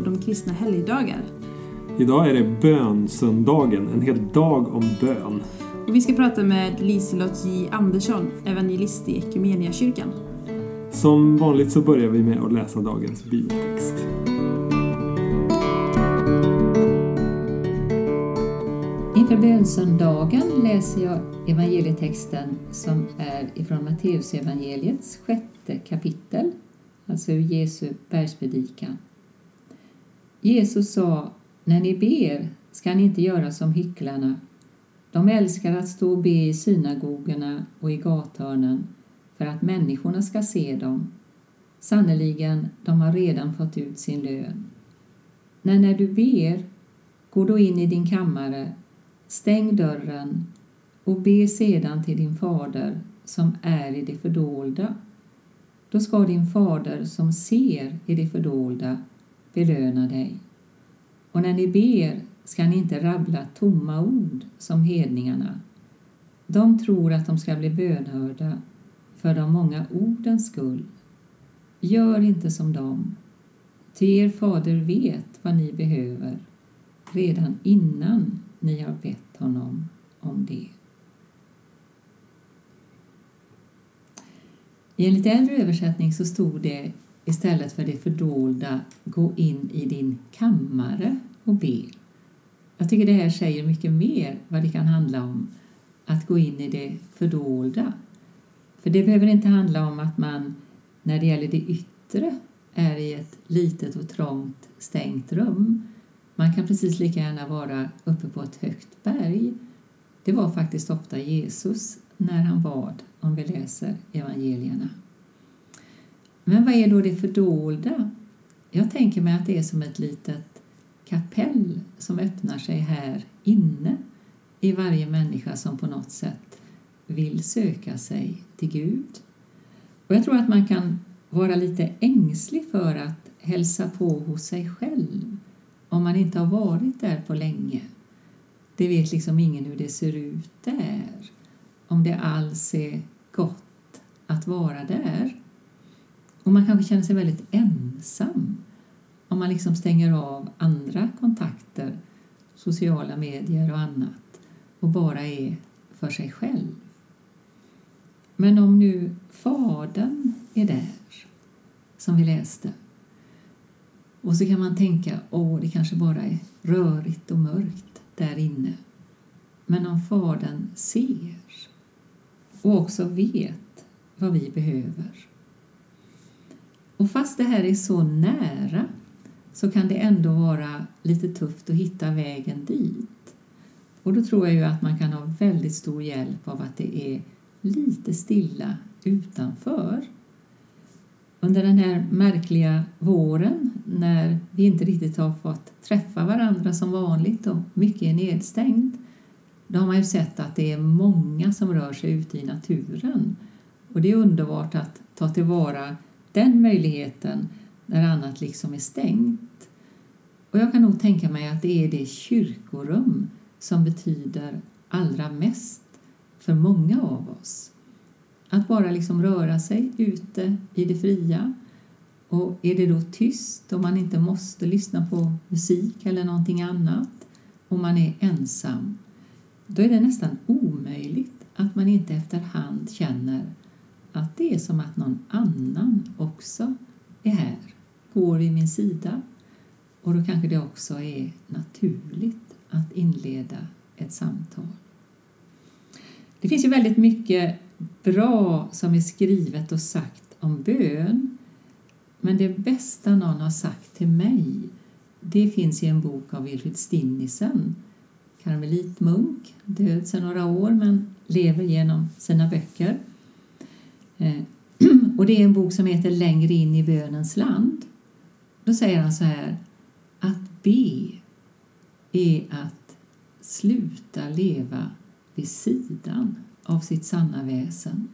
på de kristna helgdagar. Idag är det bönsöndagen, en hel dag om bön. Och vi ska prata med Liselott J Andersson, evangelist i Equmeniakyrkan. Som vanligt så börjar vi med att läsa dagens bibeltext. Inför bönsöndagen läser jag evangelietexten som är ifrån Matteusevangeliets sjätte kapitel, alltså ur Jesu bergspredikan. Jesus sa, när ni ber ska ni inte göra som hycklarna. De älskar att stå och be i synagogorna och i gathörnen för att människorna ska se dem. Sannerligen, de har redan fått ut sin lön. Men när du ber, gå då in i din kammare, stäng dörren och be sedan till din fader som är i det fördolda. Då ska din fader som ser i det fördolda belöna dig. Och när ni ber ska ni inte rabbla tomma ord som hedningarna. De tror att de ska bli bönhörda för de många ordens skull. Gör inte som dem, ty er fader vet vad ni behöver redan innan ni har bett honom om det. I en lite äldre översättning så stod det istället för det fördolda gå in i din kammare och be. Jag tycker det här säger mycket mer vad det kan handla om att gå in i det fördolda. För det behöver inte handla om att man när det gäller det yttre är i ett litet och trångt stängt rum. Man kan precis lika gärna vara uppe på ett högt berg. Det var faktiskt ofta Jesus när han bad, om vi läser evangelierna. Men vad är då det fördolda? Jag tänker mig att det är som ett litet kapell som öppnar sig här inne i varje människa som på något sätt vill söka sig till Gud. Och jag tror att man kan vara lite ängslig för att hälsa på hos sig själv om man inte har varit där på länge. Det vet liksom ingen hur det ser ut där, om det alls är gott att vara där. Och man kanske känner sig väldigt ensam om man liksom stänger av andra kontakter, sociala medier och annat och bara är för sig själv. Men om nu Fadern är där, som vi läste, och så kan man tänka, åh, det kanske bara är rörigt och mörkt där inne. Men om Fadern ser och också vet vad vi behöver. Och fast det här är så nära så kan det ändå vara lite tufft att hitta vägen dit. Och då tror jag ju att man kan ha väldigt stor hjälp av att det är lite stilla utanför. Under den här märkliga våren när vi inte riktigt har fått träffa varandra som vanligt och mycket är nedstängt, då har man ju sett att det är många som rör sig ute i naturen. Och det är underbart att ta tillvara den möjligheten när annat liksom är stängt. Och jag kan nog tänka mig att det är det kyrkorum som betyder allra mest för många av oss. Att bara liksom röra sig ute i det fria. Och är det då tyst och man inte måste lyssna på musik eller någonting annat och man är ensam, då är det nästan omöjligt att man inte efterhand känner att det är som att någon annan också är här, går vid min sida. Och då kanske det också är naturligt att inleda ett samtal. Det finns ju väldigt mycket bra som är skrivet och sagt om bön. Men det bästa någon har sagt till mig, det finns i en bok av Wilfrid Stinnisen, karmelitmunk, död sedan några år men lever genom sina böcker. Eh, och det är en bok som heter Längre in i bönens land. Då säger han så här, att be är att sluta leva vid sidan av sitt sanna väsen.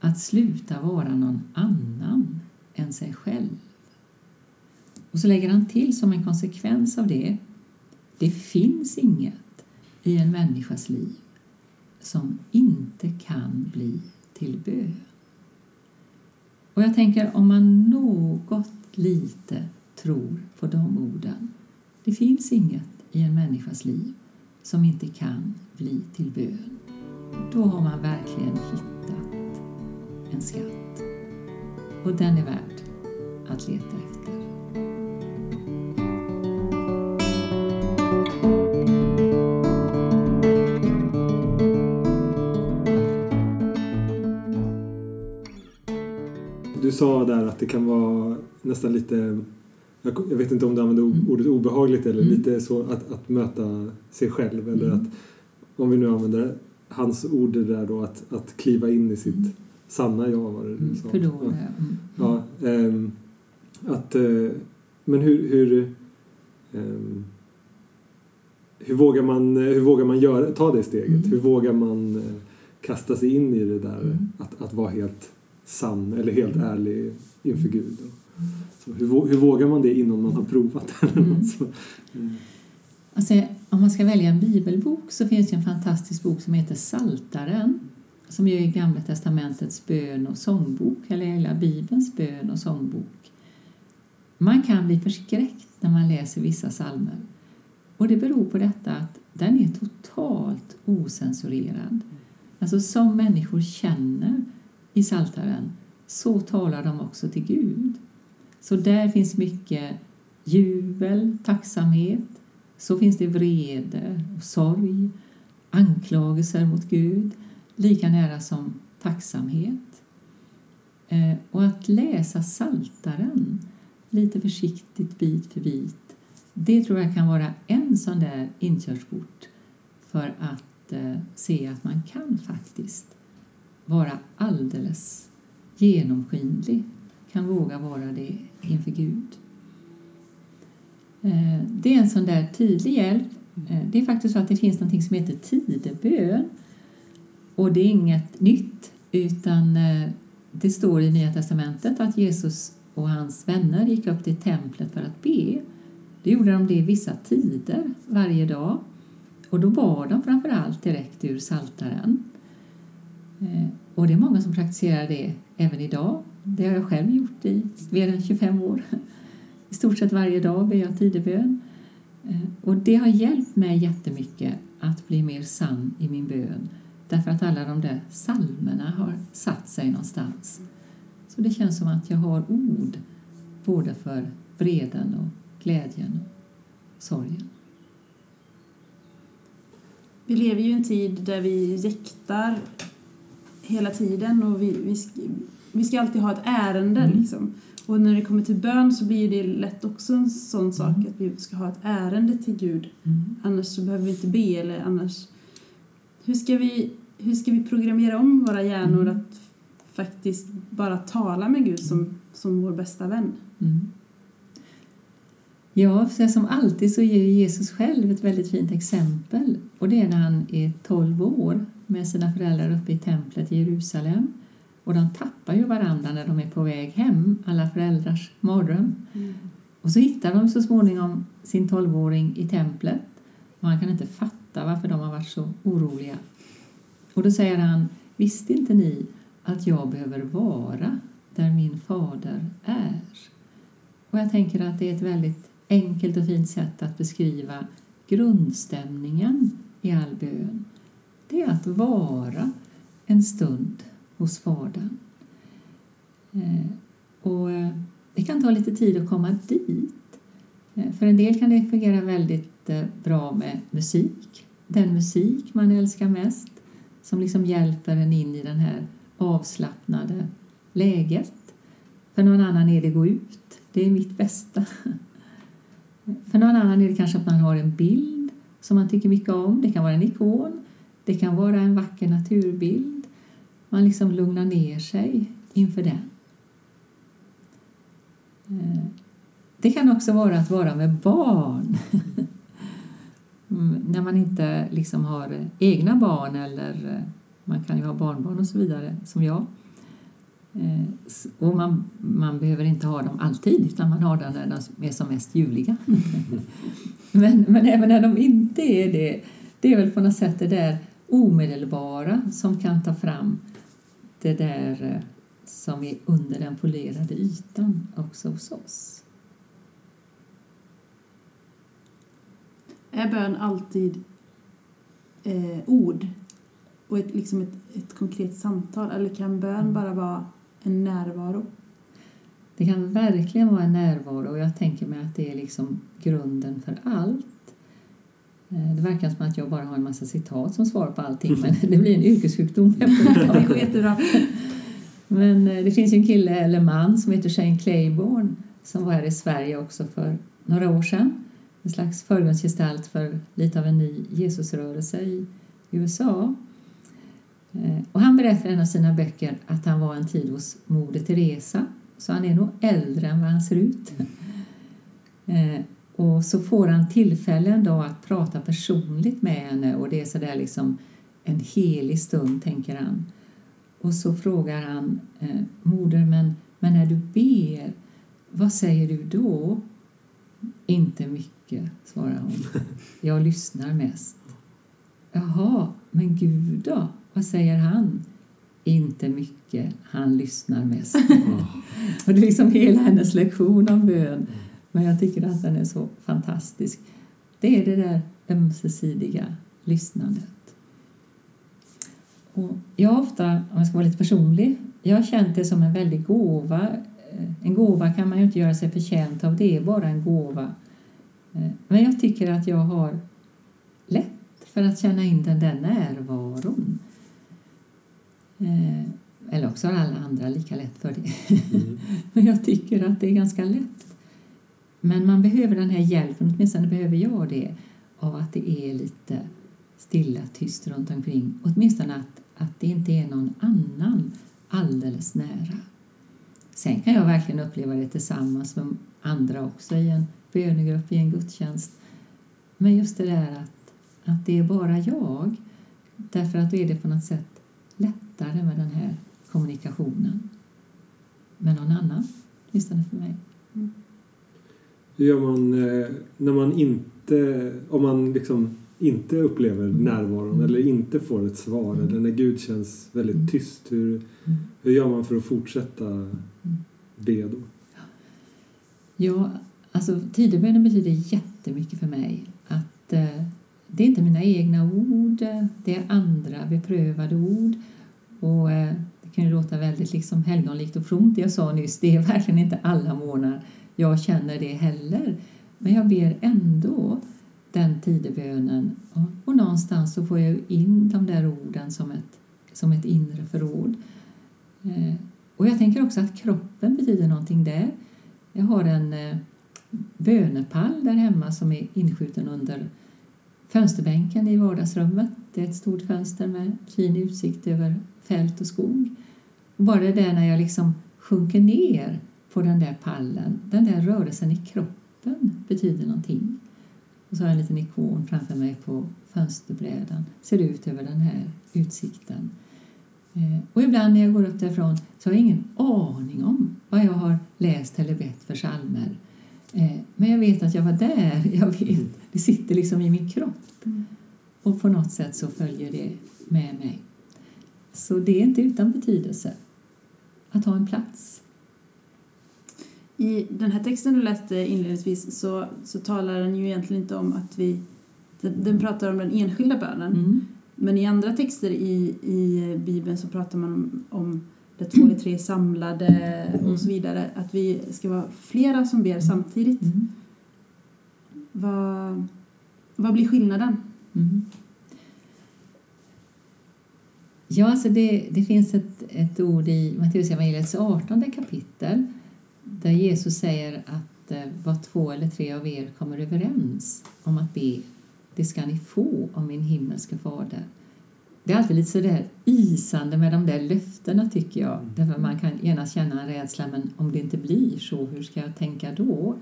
Att sluta vara någon annan än sig själv. Och så lägger han till som en konsekvens av det, det finns inget i en människas liv som inte kan bli till bön. Och jag tänker om man något lite tror på de orden. Det finns inget i en människas liv som inte kan bli till bön. Då har man verkligen hittat en skatt. Och den är värd att leta efter. Sa där att det kan vara nästan lite jag vet inte om du använder Mm. ordet obehagligt eller Mm. lite så att, att möta sig själv eller Mm. att om vi nu använder hans ord där då att, att kliva in i sitt Mm. sanna jag var det du Mm, sa. För då, Ja. Ja, ehm, att, eh, men hur, hur, ehm, hur, vågar man, hur vågar man göra, ta det steget? Hur vågar man eh, kasta sig in i det där att, att vara helt sann eller helt ärlig inför Gud? Så hur, hur vågar man det innan man har provat? Mm. så? Mm. Alltså, om man ska välja en bibelbok så finns det en fantastisk bok som heter Saltaren som ju är Gamla testamentets bön och sångbok, eller hela Bibelns bön och sångbok. Man kan bli förskräckt när man läser vissa psalmer. Och det beror på detta att den är totalt osensurerad. Alltså som människor känner i Saltaren så talar de också till Gud. Så där finns mycket jubel, tacksamhet, så finns det vrede och sorg, anklagelser mot Gud, lika nära som tacksamhet. Eh, och att läsa Saltaren lite försiktigt, bit för bit, det tror jag kan vara en sån där inkörsport för att eh, se att man kan faktiskt vara alldeles genomskinlig, kan våga vara det inför Gud. Eh, det är en sån där tydlig hjälp. Eh, det är faktiskt så att det finns något som heter tidebön. Och det är inget nytt, utan eh, det står i Nya Testamentet att Jesus och hans vänner gick upp till templet för att be. Det gjorde de det vissa tider varje dag. Och då bad de framför allt direkt ur Saltaren. Eh, Och det är många som praktiserar det även idag. Det har jag själv gjort i mer än 25 år. I stort sett varje dag ber jag tidebön. Eh, och det har hjälpt mig jättemycket att bli mer sann i min bön. Därför att alla de där salmerna har satt sig någonstans. Så det känns som att jag har ord både för vreden och glädjen och sorgen. Vi lever ju i en tid där vi jäktar hela tiden och vi, vi, ska, vi ska alltid ha ett ärende. Mm. Liksom. Och när det kommer till bön så blir det lätt också en sån sak Mm. att vi ska ha ett ärende till Gud. Mm. Annars så behöver vi inte be eller annars... Hur ska vi, hur ska vi programmera om våra hjärnor Mm. att faktiskt bara tala med Gud som, som vår bästa vän? Mm. Ja, för som alltid så ger Jesus själv ett väldigt fint exempel. Och det är när han är 12 år med sina föräldrar uppe i templet i Jerusalem. Och de tappar ju varandra när de är på väg hem, alla föräldrars mardröm. Och så hittar de så småningom sin 12-åring i templet. Och han kan inte fatta varför de har varit så oroliga. Och då säger han, visste inte ni att jag behöver vara där min fader är? Och jag tänker att det är ett väldigt enkelt och fint sätt att beskriva grundstämningen i all bön. Det är att vara en stund hos Fadern. Eh, och eh, det kan ta lite tid att komma dit. Eh, för en del kan det fungera väldigt bra med musik. Den musik man älskar mest som liksom hjälper en in i det här avslappnade läget. För någon annan är det gå ut. Det är mitt bästa. För någon annan är det kanske att man har en bild som man tycker mycket om. Det kan vara en ikon. Det kan vara en vacker naturbild. Man liksom lugnar ner sig inför den. Eh, det kan också vara att vara med barn. Mm, när man inte liksom har egna barn eller eh, man kan ju ha barnbarn och så vidare som jag. Eh, och man, man behöver inte ha dem alltid utan man har dem när de är som mest ljuvliga. men, men även när de inte är det, det är väl på något sätt det där omedelbara som kan ta fram det där eh, som är under den polerade ytan också hos oss. Är bön alltid eh, ord och ett, liksom ett, ett konkret samtal eller kan bön mm. bara vara en närvaro? Det kan verkligen vara en närvaro och jag tänker mig att det är liksom grunden för allt. Eh, Det verkar som att jag bara har en massa citat som svar på allting men det blir en yrkessjukdom det går jättebra. Men eh, det finns ju en kille eller man som heter Shane Claiborne som var här i Sverige också för några år sedan. En slags förgrundsgestalt för lite av en ny Jesusrörelse i USA. Eh, Och han berättar i en av sina böcker att han var en tid hos Moder Teresa. Så han är nog äldre än vad han ser ut. Och så får han tillfällen då att prata personligt med henne och det är sådär liksom en helig stund, tänker han. Och så frågar han eh, Moder, men, men när du ber, vad säger du då? Inte mycket, svarar hon. Jag lyssnar mest. Jaha, men Gud då? Vad säger han? Inte mycket, han lyssnar mest. Och det är liksom hela hennes lektion om bön. Men jag tycker att den är så fantastisk. Det är det där ömsesidiga lyssnandet. Och jag har ofta, om jag ska vara lite personlig, jag har känt det som en väldig gåva. Eh, En gåva kan man ju inte göra sig förtjänt av, det är bara en gåva. Eh, Men jag tycker att jag har lätt för att känna in den där närvaron. Eh, Eller också har alla andra lika lätt för det. Mm. Men jag tycker att det är ganska lätt. Men man behöver den här hjälpen, åtminstone behöver jag det, av att det är lite stilla, tyst runt omkring. Åtminstone att, att det inte är någon annan alldeles nära. Sen kan jag verkligen uppleva det tillsammans med andra också i en bönegrupp, i en gudstjänst. Men just det där att, att det är bara jag, därför att då är det på något sätt lättare med den här kommunikationen med någon annan, åtminstone för mig. Mm. Hur gör man eh, när man inte, om man liksom inte upplever Mm. närvaron Mm. eller inte får ett svar Mm. eller när Gud känns väldigt Mm. tyst? Hur, Mm. hur gör man för att fortsätta be då? Ja, alltså tidebönen betyder jättemycket för mig. Att eh, Det är inte mina egna ord, det är andra beprövade ord. Och eh, Det kan ju låta väldigt liksom helgonlikt och fromt det jag sa nyss. Det är verkligen inte alla månader jag känner det heller. Men jag ber ändå den tidebönen. Och, någonstans så får jag in de där orden som ett, som ett inre förråd. Eh, och jag tänker också att kroppen betyder någonting där. Jag har en eh, bönepall där hemma som är inskjuten under fönsterbänken i vardagsrummet. Det är ett stort fönster med fin utsikt över fält och skog. Och bara det där när jag liksom sjunker ner på den där pallen, den där rörelsen i kroppen betyder någonting. Och så har jag en liten ikon framför mig på fönsterbrädan. Ser ut över den här utsikten. Eh, och ibland när jag går upp därifrån så har jag ingen aning om vad jag har läst eller bett för psalmer. Eh, men jag vet att jag var där. Jag vet. Det sitter liksom i min kropp. Och på något sätt så följer det med mig. Så det är inte utan betydelse att ha en plats. I den här texten du läste inledningsvis så, så talar den ju egentligen inte om att vi... Den, den pratar om den enskilda bönen. Mm. Men i andra texter i, i Bibeln så pratar man om, om det två eller tre samlade och så vidare. Att vi ska vara flera som ber samtidigt. Mm. Vad, vad blir skillnaden? Mm. Ja, alltså det, det finns ett, ett ord i Matteusevangeliets 18 kapitel där Jesus säger att eh, vad två eller tre av er kommer överens om att be, det ska ni få om min himmelske fader. Det är alltid lite sådär isande med de där löftena tycker jag. Därför man kan genast känna en rädsla, men om det inte blir så, hur ska jag tänka då?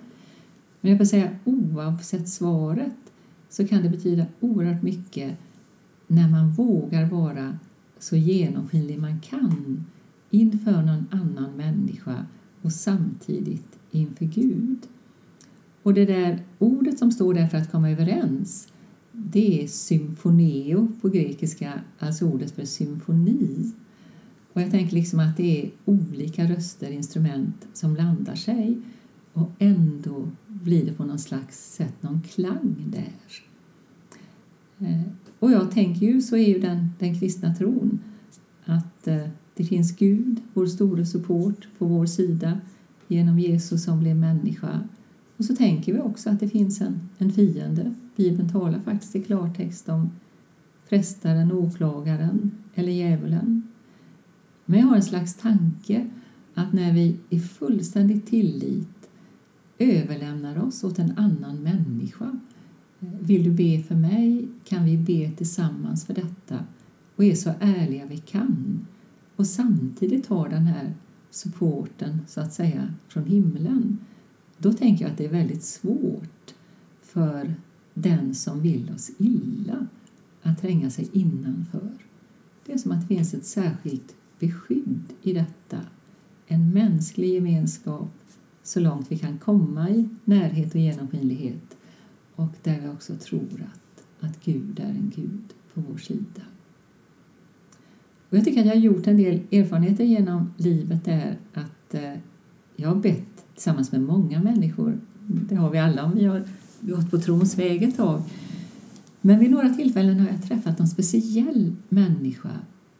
Men jag vill säga oavsett svaret så kan det betyda oerhört mycket när man vågar vara så genomskinlig man kan inför någon annan människa och samtidigt inför Gud. Och det där ordet som står där för att komma överens det är symfoneo på grekiska, alltså ordet för symfoni. Och jag tänker liksom att det är olika röster, instrument som blandar sig och ändå blir det på något slags sätt någon klang där. Eh, och jag tänker ju, så är ju den, den kristna tron, att eh, det finns Gud, vår store support, på vår sida genom Jesus som blev människa. Och så tänker vi också att det finns en, en fiende. Bibeln talar faktiskt i klartext om frestaren, åklagaren eller djävulen. Men jag har en slags tanke att när vi i fullständig tillit överlämnar oss åt en annan människa. Vill du be för mig? Kan vi be tillsammans för detta? Och är så ärliga vi kan. Och samtidigt har den här supporten, så att säga, från himlen. Då tänker jag att det är väldigt svårt för den som vill oss illa att tränga sig innanför. Det är som att det finns ett särskilt beskydd i detta. En mänsklig gemenskap så långt vi kan komma i närhet och genomskinlighet och där vi också tror att, att Gud är en Gud på vår sida. Och jag tycker att jag har gjort en del erfarenheter genom livet där att eh, jag har bett tillsammans med många människor. Det har vi alla om vi har gått på trons väg ett tag. Men vid några tillfällen har jag träffat någon speciell människa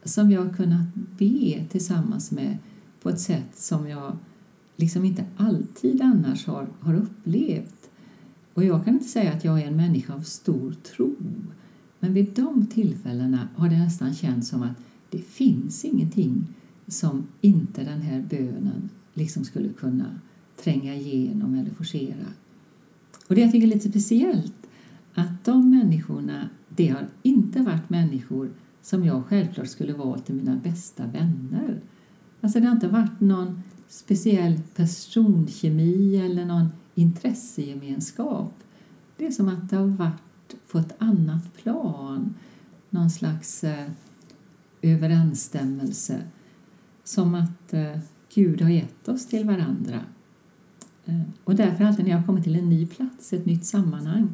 som jag har kunnat be tillsammans med på ett sätt som jag liksom inte alltid annars har, har upplevt. Och jag kan inte säga att jag är en människa av stor tro. Men vid de tillfällena har det nästan känts som att det finns ingenting som inte den här bönen liksom skulle kunna tränga igenom eller forcera. Och det jag tycker är lite speciellt att de människorna, det har inte varit människor som jag självklart skulle valt till mina bästa vänner. Alltså det har inte varit någon speciell personkemi eller någon intressegemenskap. Det är som att det har varit på ett annat plan, någon slags eh, överensstämmelse. Som att eh, Gud har gett oss till varandra. Eh, och därför alltid när jag kommer till en ny plats, ett nytt sammanhang,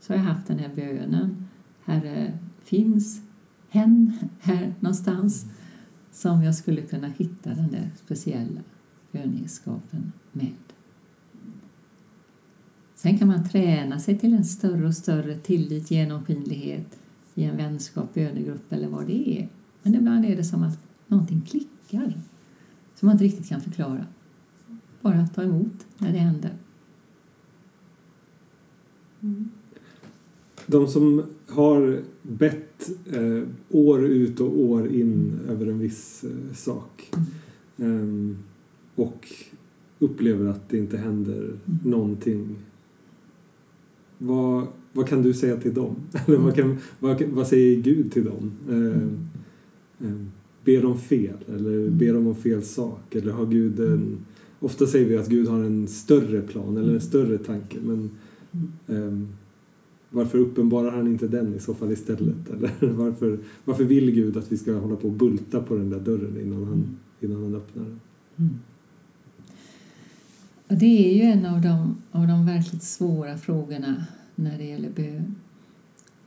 så har jag haft den här bönen. Herre, finns hen här någonstans som jag skulle kunna hitta den där speciella bönegenskapen med. Sen kan man träna sig till en större och större tillit, genomskinlighet i en vänskap, bönegrupp eller vad det är. Men ibland är det som att någonting klickar som man inte riktigt kan förklara. Bara att ta emot när det händer. Mm. De som har bett eh, år ut och år in över en viss eh, sak eh, och upplever att det inte händer mm. någonting. Vad, vad kan du säga till dem? Eller vad, kan, vad, vad säger Gud till dem? Mm. Ehm, ber de fel? Eller mm. ber de om fel sak? Eller har Gud en... Mm. Ofta säger vi att Gud har en större plan eller en större tanke men um, varför uppenbarar han inte den i så fall istället? Eller varför, varför vill Gud att vi ska hålla på och bulta på den där dörren innan han, innan han öppnar den? Mm. Och det är ju en av de, av de verkligt svåra frågorna när det gäller bön.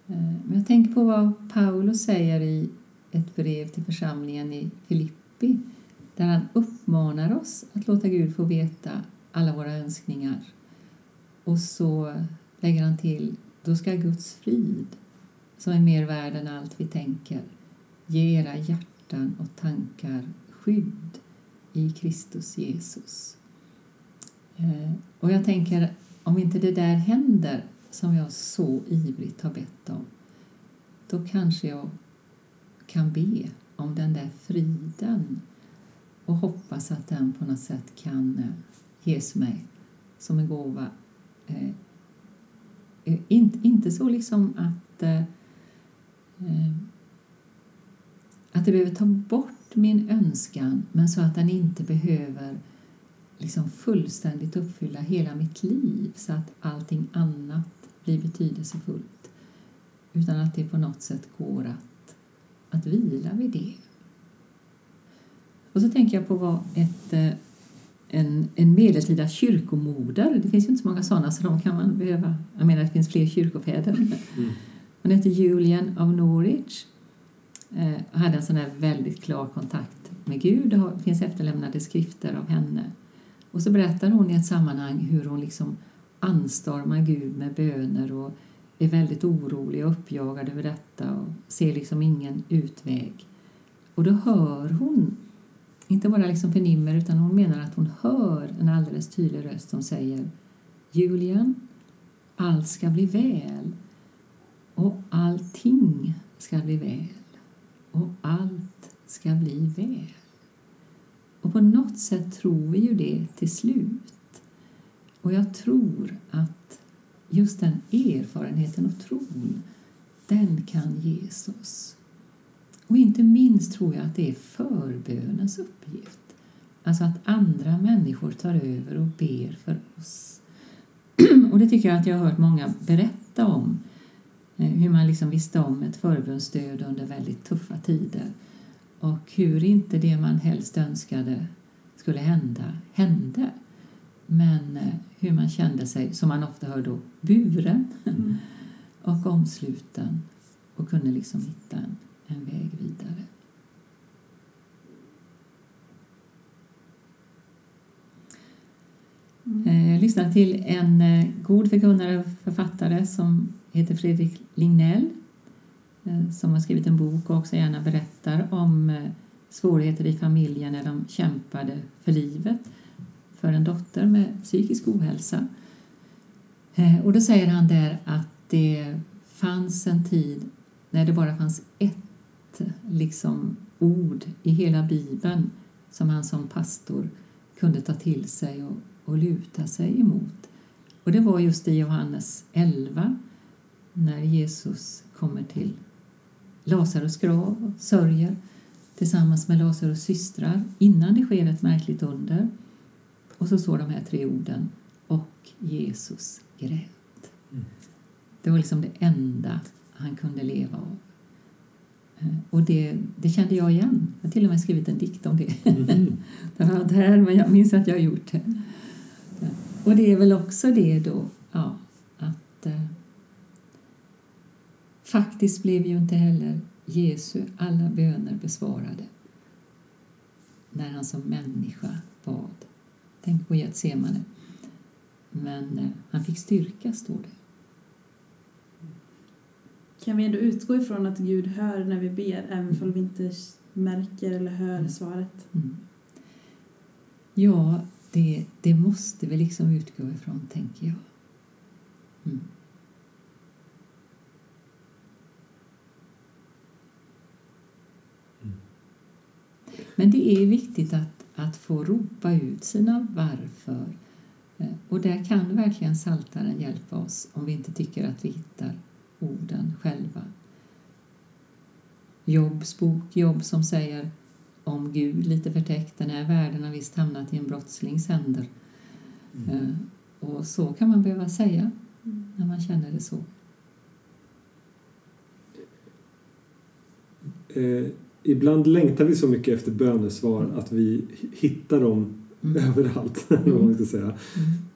Eh, men jag tänker på vad Paulus säger i ett brev till församlingen i Filippi där han uppmanar oss att låta Gud få veta alla våra önskningar. Och så lägger han till då ska Guds frid, som är mer värd än allt vi tänker, ge era hjärtan och tankar skydd i Kristus Jesus. Eh, och jag tänker, om inte det där händer som jag så ivrigt har bett om, då kanske jag kan be om den där friden och hoppas att den på något sätt kan eh, ges mig som en gåva eh, eh inte, inte så liksom att, eh, eh att det behöver ta bort min önskan men så att den inte behöver liksom fullständigt uppfylla hela mitt liv så att allting annat blir betydelsefullt. Utan att det på något sätt går att, att vila vid det. Och så tänker jag på vad ett eh, en, en medeltida kyrkomoder. Det finns ju inte så många sådana så de kan man behöva. Jag menar det finns fler kyrkofäder. Mm. Hon heter Julian of Norwich eh, och hade en sån här väldigt klar kontakt med Gud. Det finns efterlämnade skrifter av henne. Och så berättar hon i ett sammanhang hur hon liksom anstormar Gud med böner och är väldigt orolig och uppjagad över detta och ser liksom ingen utväg. Och då hör hon, inte bara liksom förnimmer, utan hon menar att hon hör en alldeles tydlig röst som säger Julian, allt ska bli väl och allting ska bli väl och allt ska bli väl. Och på något sätt tror vi ju det till slut. Och jag tror att just den erfarenheten och tron, den kan Jesus. Och inte minst tror jag att det är förbönens uppgift. Alltså att andra människor tar över och ber för oss. Och det tycker jag att jag har hört många berätta om. Eh, hur man liksom visste om ett förbönsstöd under väldigt tuffa tider. Och hur inte det man helst önskade skulle hända, hände. Men eh, hur man kände sig, som man ofta hör då, buren mm. och omsluten och kunde liksom hitta en, en väg vidare. Mm. Eh, jag lyssnade till en eh, god förkunnare och författare som heter Fredrik Lignell som har skrivit en bok och också gärna berättar om svårigheter i familjen när de kämpade för livet för en dotter med psykisk ohälsa. Eh, och då säger han där att det fanns en tid när det bara fanns ett liksom, ord i hela Bibeln som han som pastor kunde ta till sig och, och luta sig emot. Och det var just i Johannes 11 när Jesus kommer till Lazarus grav och sörjer tillsammans med Lazarus systrar innan det sker ett märkligt under. Och så står de här tre orden och Jesus grät. Mm. Det var liksom det enda han kunde leva av. Eh, och det, det kände jag igen. Jag har till och med skrivit en dikt om det. Mm. Den var där, men jag minns att jag har gjort det. Och det är väl också det då, ja, att eh, faktiskt blev ju inte heller Jesu alla böner besvarade när han som människa. Tänk på Getsemane. Men eh, han fick styrka, står det. Kan vi ändå utgå ifrån att Gud hör när vi ber, även om vi inte märker eller hör mm. svaret? Mm. Ja, det, det måste vi liksom utgå ifrån, tänker jag. Mm. mm. Men det är viktigt att att få ropa ut sina varför. Eh, och där kan verkligen Saltaren hjälpa oss om vi inte tycker att vi hittar orden själva. Jobs bok, Jobb som säger om Gud lite förtäckt, den här världen har visst hamnat i en brottslings händer. Mm. Eh, och så kan man behöva säga när man känner det så. Eh ibland längtar vi så mycket efter bönesvar att vi hittar dem mm. överallt. Mm. man ska säga. Mm.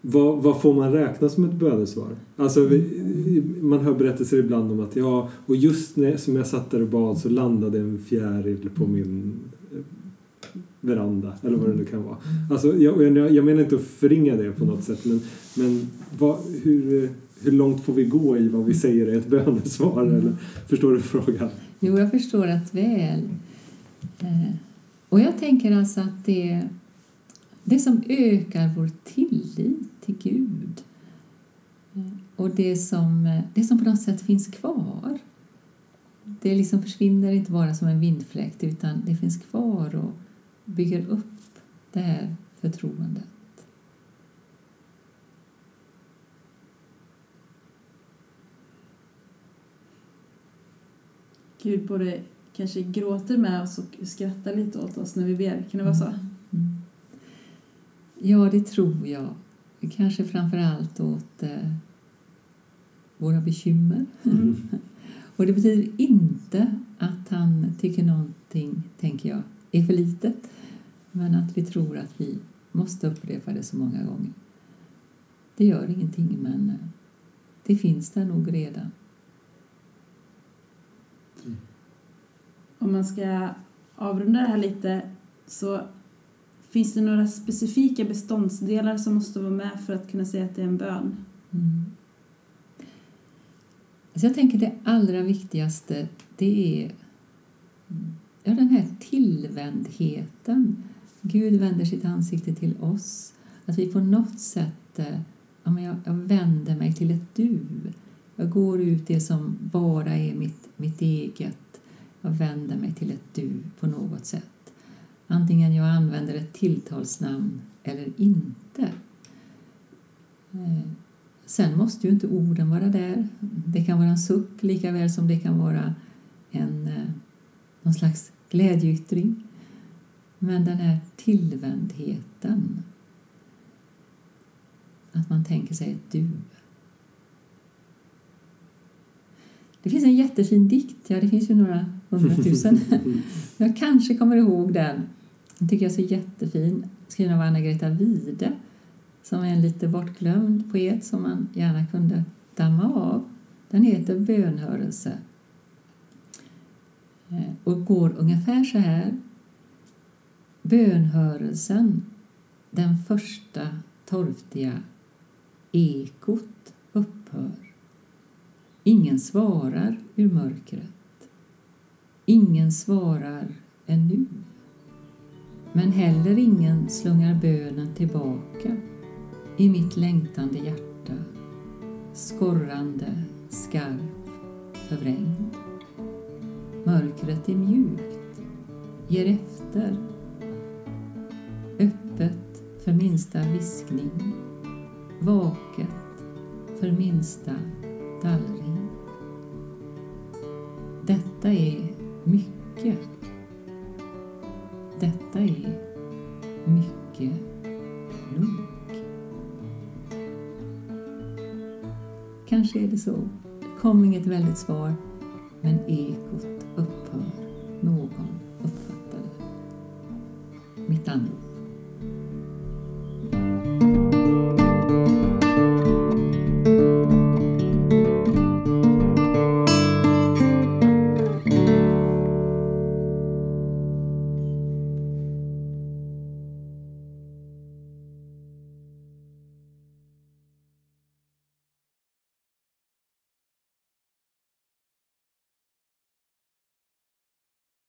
Vad, vad, får man räkna som ett bönesvar? Alltså, vi, man hör berättelser ibland om att ja, och just när som jag satt där och bad så landade en fjäril på mm. min eh, veranda eller vad det nu kan vara. Mm. Alltså, jag, jag, jag menar inte att förringa det på något sätt men, men vad, hur, hur långt får vi gå i vad vi säger är ett bönesvar? Eller, förstår du frågan? Jo, jag förstår att väl. Eh, och jag tänker alltså att det, det som ökar vår tillit till Gud eh, och det som, eh, det som på något sätt finns kvar det liksom försvinner inte bara som en vindfläkt utan det finns kvar och bygger upp det här förtroendet. Gud både kanske gråter med oss och skrattar lite åt oss när vi ber. Kan det vara så? Mm. Ja, det tror jag. Kanske framför allt åt eh, våra bekymmer. Mm. och det betyder inte att han tycker någonting, tänker jag, är för litet. Men att vi tror att vi måste upprepa det så många gånger. Det gör ingenting, men eh, det finns där nog redan. Om man ska avrunda det här lite så finns det några specifika beståndsdelar som måste vara med för att kunna säga att det är en bön? Mm. Så jag tänker det allra viktigaste det är ja, den här tillvändheten. Gud vänder sitt ansikte till oss. Att vi på något sätt eh, ja, men jag, jag vänder mig till ett du. Jag går ut det som bara är mitt, mitt eget. Jag vänder mig till ett du på något sätt. Antingen jag använder ett tilltalsnamn eller inte. Eh, sen måste ju inte orden vara där. Det kan vara en suck lika väl som det kan vara en, eh, någon slags glädjeyttring. Men den här tillvändheten, att man tänker sig ett du. Det finns en jättefin dikt, ja det finns ju några hundratusen. jag kanske kommer ihåg den. Den tycker jag är så jättefin, skriven av Anna-Greta Wide som är en lite bortglömd poet som man gärna kunde damma av. Den heter Bönhörelse eh, och går ungefär så här. Bönhörelsen, den första torftiga ekot upphör. Ingen svarar ur mörkret. Ingen svarar ännu. Men heller ingen slungar bönen tillbaka i mitt längtande hjärta skorrande, skarp, förvrängd. Mörkret är mjukt, ger efter, öppet för minsta viskning, vaket för minsta dallring. Detta är mycket. Detta är mycket nog. Kanske är det så. Det kom inget väldigt svar, men ekot upphör. Någon